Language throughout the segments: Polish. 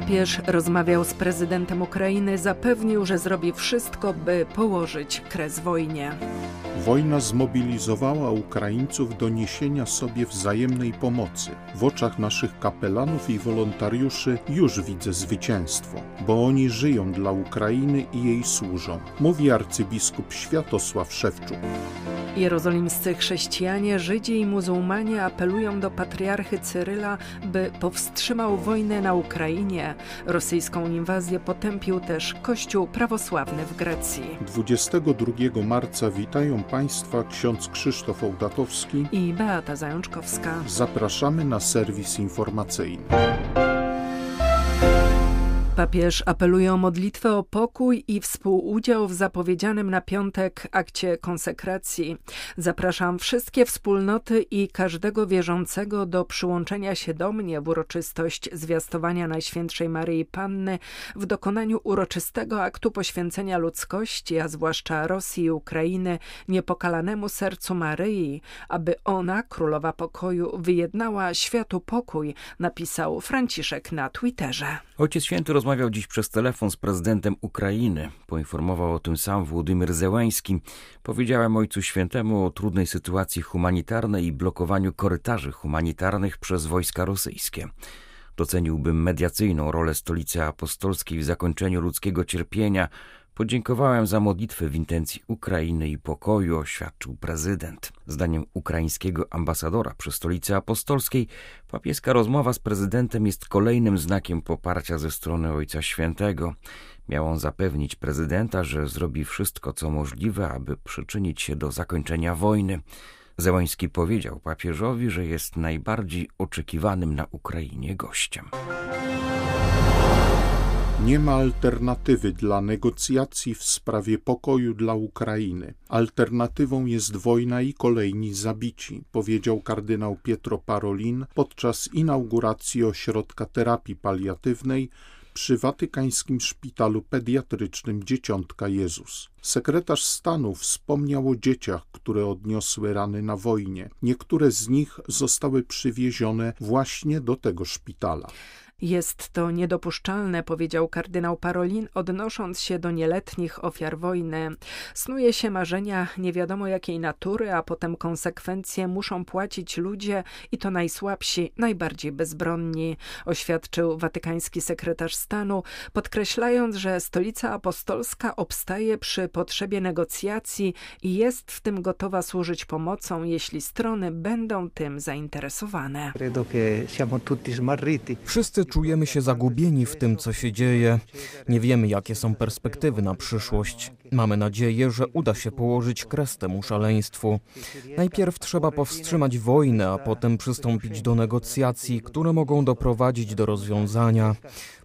Papież rozmawiał z prezydentem Ukrainy, zapewnił, że zrobi wszystko, by położyć kres wojnie. Wojna zmobilizowała Ukraińców do niesienia sobie wzajemnej pomocy. W oczach naszych kapelanów i wolontariuszy już widzę zwycięstwo, bo oni żyją dla Ukrainy i jej służą, mówi arcybiskup Światosław Szewczuk. Jerozolimscy chrześcijanie, Żydzi i muzułmanie apelują do patriarchy Cyryla, by powstrzymał wojnę na Ukrainie. Rosyjską inwazję potępił też Kościół prawosławny w Grecji. 22 marca witają Państwa ksiądz Krzysztof Ołdakowski i Beata Zajączkowska. Zapraszamy na serwis informacyjny. Papież apeluje o modlitwę o pokój i współudział w zapowiedzianym na piątek akcie konsekracji. Zapraszam wszystkie wspólnoty i każdego wierzącego do przyłączenia się do mnie w uroczystość zwiastowania Najświętszej Maryi Panny w dokonaniu uroczystego aktu poświęcenia ludzkości, a zwłaszcza Rosji i Ukrainy, niepokalanemu sercu Maryi, aby ona, królowa pokoju, wyjednała światu pokój, napisał Franciszek na Twitterze. Ojciec Święty rozmawiał dziś przez telefon z prezydentem Ukrainy. Poinformował o tym sam Włodymyr Zełański. Powiedziałem Ojcu Świętemu o trudnej sytuacji humanitarnej i blokowaniu korytarzy humanitarnych przez wojska rosyjskie. Doceniłbym mediacyjną rolę stolicy apostolskiej w zakończeniu ludzkiego cierpienia, Podziękowałem za modlitwę w intencji Ukrainy i pokoju, oświadczył prezydent. Zdaniem ukraińskiego ambasadora przy stolicy apostolskiej, papieska rozmowa z prezydentem jest kolejnym znakiem poparcia ze strony Ojca Świętego. Miał on zapewnić prezydenta, że zrobi wszystko, co możliwe, aby przyczynić się do zakończenia wojny. Zełański powiedział papieżowi, że jest najbardziej oczekiwanym na Ukrainie gościem. Nie ma alternatywy dla negocjacji w sprawie pokoju dla Ukrainy. Alternatywą jest wojna i kolejni zabici, powiedział kardynał Pietro Parolin podczas inauguracji ośrodka terapii paliatywnej przy watykańskim szpitalu pediatrycznym Dzieciątka Jezus. Sekretarz stanu wspomniał o dzieciach, które odniosły rany na wojnie. Niektóre z nich zostały przywiezione właśnie do tego szpitala. Jest to niedopuszczalne, powiedział kardynał Parolin, odnosząc się do nieletnich ofiar wojny. Snuje się marzenia nie wiadomo jakiej natury, a potem konsekwencje muszą płacić ludzie i to najsłabsi, najbardziej bezbronni, oświadczył watykański sekretarz stanu, podkreślając, że stolica apostolska obstaje przy potrzebie negocjacji i jest w tym gotowa służyć pomocą, jeśli strony będą tym zainteresowane. Wszyscy czujemy się zagubieni w tym, co się dzieje. Nie wiemy, jakie są perspektywy na przyszłość. Mamy nadzieję, że uda się położyć kres temu szaleństwu. Najpierw trzeba powstrzymać wojnę, a potem przystąpić do negocjacji, które mogą doprowadzić do rozwiązania.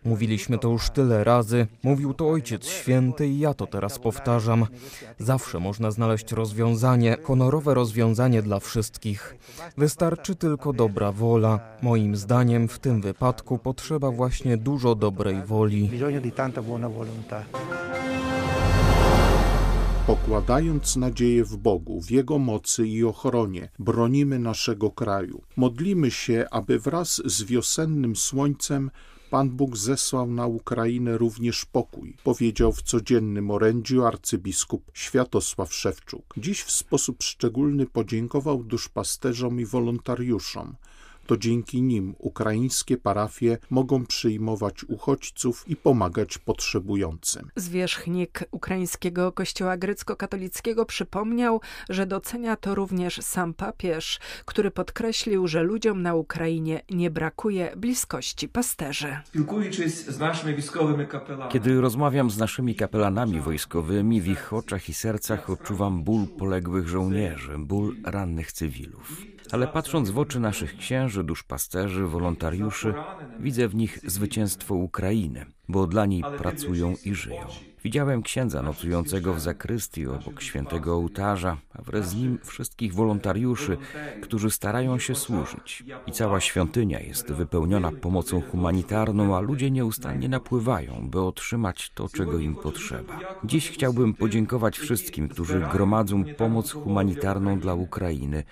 Mówiliśmy to już tyle razy, mówił to Ojciec Święty i ja to teraz powtarzam. Zawsze można znaleźć rozwiązanie, honorowe rozwiązanie dla wszystkich. Wystarczy tylko dobra wola. Moim zdaniem w tym wypadku potrzeba właśnie dużo dobrej woli. Pokładając nadzieję w Bogu, w Jego mocy i ochronie, bronimy naszego kraju. Modlimy się, aby wraz z wiosennym słońcem Pan Bóg zesłał na Ukrainę również pokój, powiedział w codziennym orędziu arcybiskup Światosław Szewczuk. Dziś w sposób szczególny podziękował duszpasterzom i wolontariuszom, to dzięki nim ukraińskie parafie mogą przyjmować uchodźców i pomagać potrzebującym. Zwierzchnik ukraińskiego kościoła grecko-katolickiego przypomniał, że docenia to również sam papież, który podkreślił, że ludziom na Ukrainie nie brakuje bliskości pasterzy. Kiedy rozmawiam z naszymi kapelanami wojskowymi, w ich oczach i sercach odczuwam ból poległych żołnierzy, ból rannych cywilów. Ale patrząc w oczy naszych księży, duszpasterzy, wolontariuszy, widzę w nich zwycięstwo Ukrainy. Bo dla niej pracują i żyją. Widziałem księdza nocującego w zakrystii obok świętego ołtarza, a wraz z nim wszystkich wolontariuszy, którzy starają się służyć. I cała świątynia jest wypełniona pomocą humanitarną, a ludzie nieustannie napływają, by otrzymać to, czego im potrzeba. Dziś chciałbym podziękować wszystkim, którzy gromadzą pomoc humanitarną dla Ukrainy.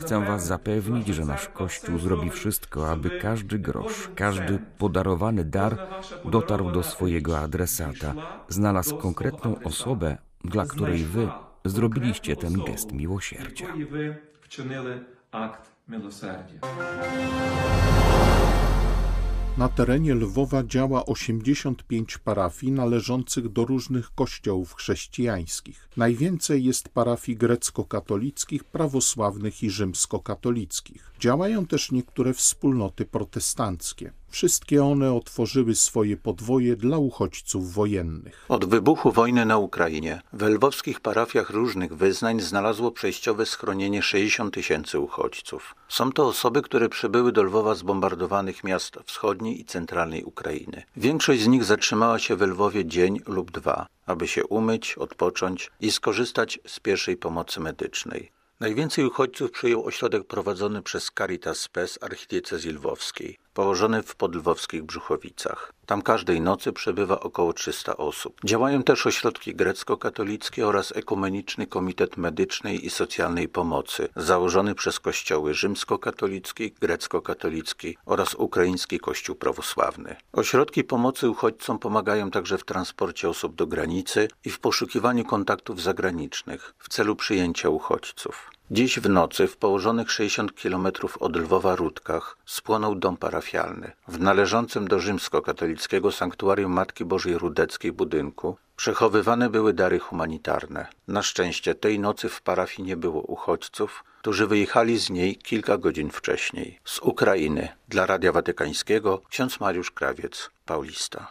Chcę Was zapewnić, że nasz Kościół zrobi wszystko, aby każdy grosz, każdy podarowany dar dotarł do swojego adresata. Zna znalazł konkretną osobę, dla której wy zrobiliście ten gest miłosierdzia. Na terenie Lwowa działa 85 parafii należących do różnych kościołów chrześcijańskich. Najwięcej jest parafii grecko-katolickich, prawosławnych i rzymskokatolickich. Działają też niektóre wspólnoty protestanckie. Wszystkie one otworzyły swoje podwoje dla uchodźców wojennych. Od wybuchu wojny na Ukrainie w lwowskich parafiach różnych wyznań znalazło przejściowe schronienie 60 tysięcy uchodźców. Są to osoby, które przybyły do Lwowa z bombardowanych miast wschodniej i centralnej Ukrainy. Większość z nich zatrzymała się w Lwowie dzień lub dwa, aby się umyć, odpocząć i skorzystać z pierwszej pomocy medycznej. Najwięcej uchodźców przyjął ośrodek prowadzony przez Caritas Spes archidiecezji lwowskiej, położony w podlwowskich Brzuchowicach. Tam każdej nocy przebywa około 300 osób. Działają też ośrodki grecko-katolickie oraz Ekumeniczny Komitet Medycznej i Socjalnej Pomocy, założony przez kościoły rzymskokatolicki, grecko-katolicki oraz ukraiński Kościół Prawosławny. Ośrodki pomocy uchodźcom pomagają także w transporcie osób do granicy i w poszukiwaniu kontaktów zagranicznych w celu przyjęcia uchodźców. Dziś w nocy w położonych 60 kilometrów od Lwowa Rudkach spłonął dom parafialny. W należącym do rzymskokatolickiego sanktuarium Matki Bożej Rudeckiej budynku przechowywane były dary humanitarne. Na szczęście tej nocy w parafii nie było uchodźców, którzy wyjechali z niej kilka godzin wcześniej. Z Ukrainy dla Radia Watykańskiego ksiądz Mariusz Krawiec, Paulista.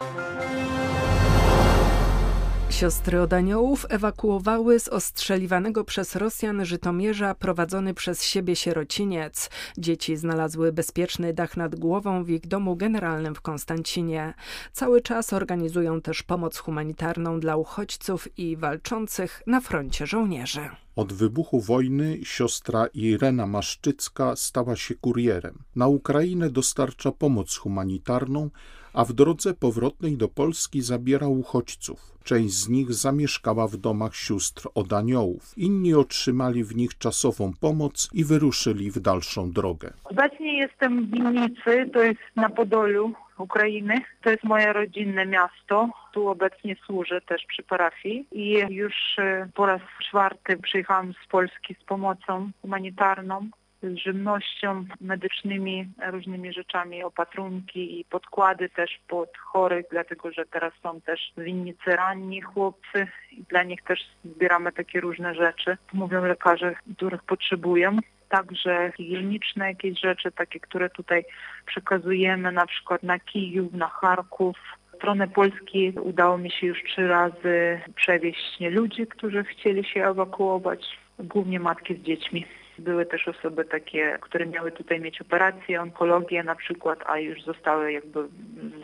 Siostry od aniołów ewakuowały z ostrzeliwanego przez Rosjan Żytomierza prowadzony przez siebie sierociniec. Dzieci znalazły bezpieczny dach nad głową w ich domu generalnym w Konstancinie. Cały czas organizują też pomoc humanitarną dla uchodźców i walczących na froncie żołnierzy. Od wybuchu wojny siostra Irena Maszczycka stała się kurierem. Na Ukrainę dostarcza pomoc humanitarną, a w drodze powrotnej do Polski zabiera uchodźców. Część z nich zamieszkała w domach sióstr od aniołów. Inni otrzymali w nich czasową pomoc i wyruszyli w dalszą drogę. Obecnie jestem w Winnicy, to jest na Podolu Ukrainy. To jest moje rodzinne miasto. Tu obecnie służę też przy parafii i już e, po raz czwarty przyjechałam z Polski z pomocą humanitarną z żywnością, medycznymi, różnymi rzeczami, opatrunki i podkłady też pod chorych, dlatego że teraz są też winnicy ranni chłopcy i dla nich też zbieramy takie różne rzeczy, mówią lekarze, których potrzebują także higieniczne jakieś rzeczy, takie, które tutaj przekazujemy na przykład na Kijów, na Charków. W stronę Polski udało mi się już trzy razy przewieźć ludzi, którzy chcieli się ewakuować, głównie matki z dziećmi. Były też osoby takie, które miały tutaj mieć operację, onkologię na przykład, a już zostały jakby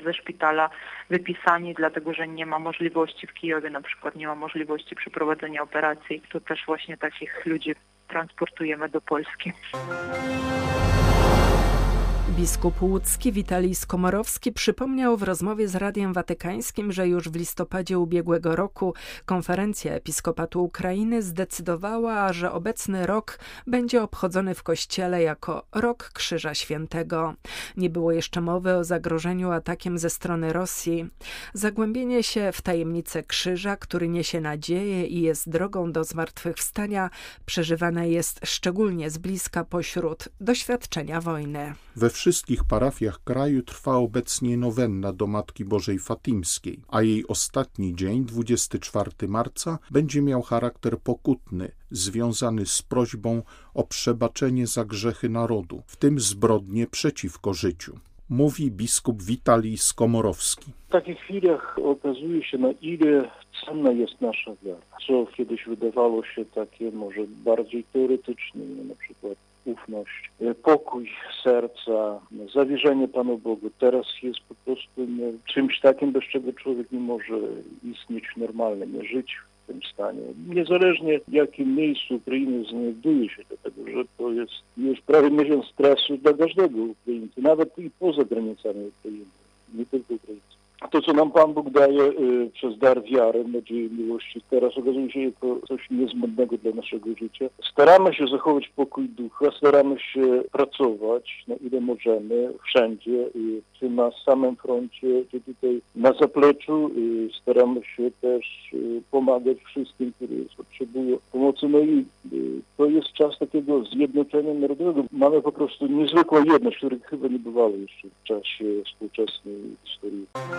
ze szpitala wypisani, dlatego że nie ma możliwości w Kijowie na przykład, nie ma możliwości przeprowadzenia operacji. To też właśnie takich ludzi transportujemy do Polski. Biskup łódzki Witalij Skomorowski przypomniał w rozmowie z Radiem Watykańskim, że już w listopadzie ubiegłego roku konferencja Episkopatu Ukrainy zdecydowała, że obecny rok będzie obchodzony w kościele jako Rok Krzyża Świętego. Nie było jeszcze mowy o zagrożeniu atakiem ze strony Rosji. Zagłębienie się w tajemnicę krzyża, który niesie nadzieję i jest drogą do zmartwychwstania, przeżywane jest szczególnie z bliska pośród doświadczenia wojny. We wszystkich parafiach kraju trwa obecnie nowenna do Matki Bożej Fatimskiej, a jej ostatni dzień, 24 marca, będzie miał charakter pokutny, związany z prośbą o przebaczenie za grzechy narodu, w tym zbrodnie przeciwko życiu mówi biskup Witalij Skomorowski. W takich chwilach okazuje się, na ile cenna jest nasza wiara. Co kiedyś wydawało się takie może bardziej teoretyczne, na przykład ufność, pokój serca, zawierzenie Panu Bogu. Teraz jest po prostu czymś takim, bez czego człowiek nie może istnieć normalnie, nie żyć w tym stanie. Niezależnie w jakim miejscu Ukrainy znajduje się, dlatego że to jest już prawie miesiąc stresu dla każdego Ukraińcy, nawet i poza granicami Ukrainy, nie tylko Ukraińcy. To, co nam Pan Bóg daje y, przez dar wiary, nadziei, miłości, teraz okazuje się jako coś niezbędnego dla naszego życia. Staramy się zachować pokój ducha, staramy się pracować na ile możemy, wszędzie, y, czy na samym froncie, czy tutaj na zapleczu. Y, staramy się też y, pomagać wszystkim, którzy potrzebują pomocy. No i y, to jest czas takiego zjednoczenia narodowego. Mamy po prostu niezwykłą jedność, której chyba nie bywało jeszcze w czasie współczesnej historii.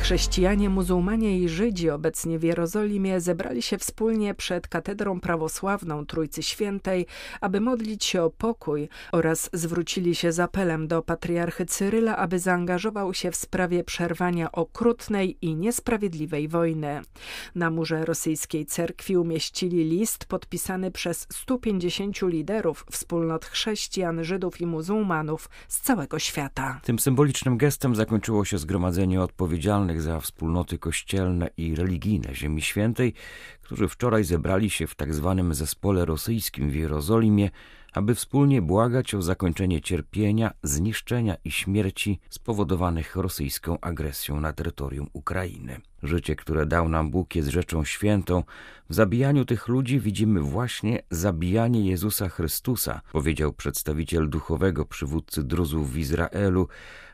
Chrześcijanie, muzułmanie i Żydzi obecnie w Jerozolimie zebrali się wspólnie przed katedrą prawosławną Trójcy Świętej, aby modlić się o pokój oraz zwrócili się z apelem do patriarchy Cyryla, aby zaangażował się w sprawie przerwania okrutnej i niesprawiedliwej wojny. Na murze rosyjskiej cerkwi umieścili list podpisany przez 150 liderów wspólnot chrześcijan, Żydów i muzułmanów z całego świata. Tym symbolicznym gestem zakończyło się zgromadzenie odpowiedzialnych za wspólnoty kościelne i religijne Ziemi Świętej, którzy wczoraj zebrali się w tzw. Tak zespole rosyjskim w Jerozolimie, aby wspólnie błagać o zakończenie cierpienia, zniszczenia i śmierci spowodowanych rosyjską agresją na terytorium Ukrainy. Życie, które dał nam Bóg, jest rzeczą świętą. W zabijaniu tych ludzi widzimy właśnie zabijanie Jezusa Chrystusa, powiedział przedstawiciel duchowego przywódcy druzów w Izraelu.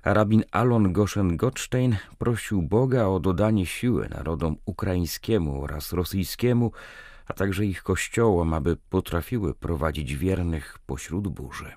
Rabin Alon Goshen Gottstein prosił Boga o dodanie siły narodom ukraińskiemu oraz rosyjskiemu, a także ich kościołom, aby potrafiły prowadzić wiernych pośród burzy.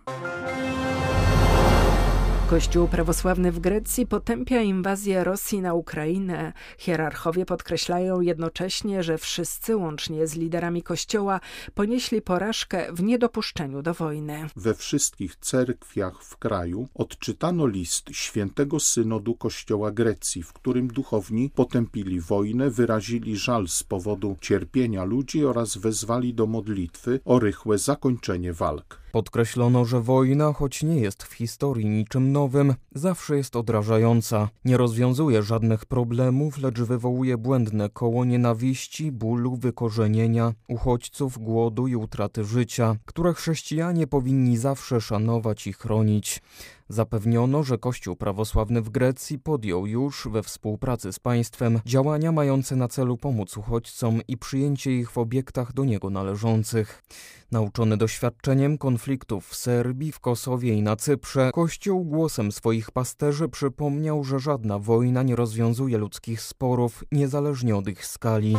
Kościół prawosławny w Grecji potępia inwazję Rosji na Ukrainę. Hierarchowie podkreślają jednocześnie, że wszyscy, łącznie z liderami Kościoła, ponieśli porażkę w niedopuszczeniu do wojny. We wszystkich cerkwiach w kraju odczytano list świętego synodu Kościoła Grecji, w którym duchowni potępili wojnę, wyrazili żal z powodu cierpienia ludzi oraz wezwali do modlitwy o rychłe zakończenie walk. Podkreślono, że wojna, choć nie jest w historii niczym nowym, zawsze jest odrażająca. Nie rozwiązuje żadnych problemów, lecz wywołuje błędne koło nienawiści, bólu, wykorzenienia, uchodźców, głodu i utraty życia, które chrześcijanie powinni zawsze szanować i chronić. Zapewniono, że Kościół prawosławny w Grecji podjął już we współpracy z państwem działania mające na celu pomóc uchodźcom i przyjęcie ich w obiektach do niego należących. Nauczony doświadczeniem konfliktów w Serbii, w Kosowie i na Cyprze, Kościół głosem swoich pasterzy przypomniał, że żadna wojna nie rozwiązuje ludzkich sporów, niezależnie od ich skali.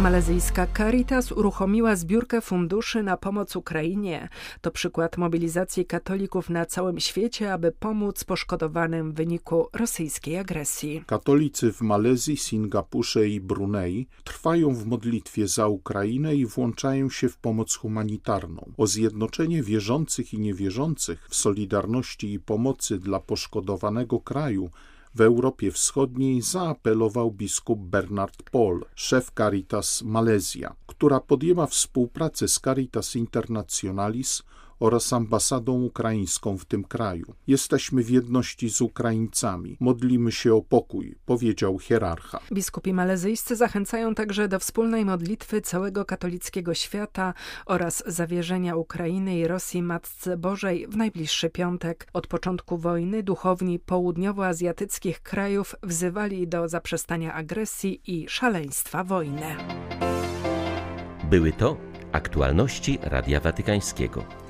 Malezyjska Caritas uruchomiła zbiórkę funduszy na pomoc Ukrainie. To przykład mobilizacji katolików na całym świecie, aby pomóc poszkodowanym w wyniku rosyjskiej agresji. Katolicy w Malezji, Singapurze i Brunei trwają w modlitwie za Ukrainę i włączają się w pomoc humanitarną. O zjednoczenie wierzących i niewierzących w solidarności i pomocy dla poszkodowanego kraju w Europie Wschodniej zaapelował biskup Bernard Paul, szef Caritas Malezja, która podjęła współpracę z Caritas Internationalis oraz ambasadą ukraińską w tym kraju. Jesteśmy w jedności z Ukraińcami. Modlimy się o pokój, powiedział hierarcha. Biskupi malezyjscy zachęcają także do wspólnej modlitwy całego katolickiego świata oraz zawierzenia Ukrainy i Rosji Matce Bożej w najbliższy piątek. Od początku wojny duchowni południowoazjatyckich krajów wzywali do zaprzestania agresji i szaleństwa wojny. Były to aktualności Radia Watykańskiego.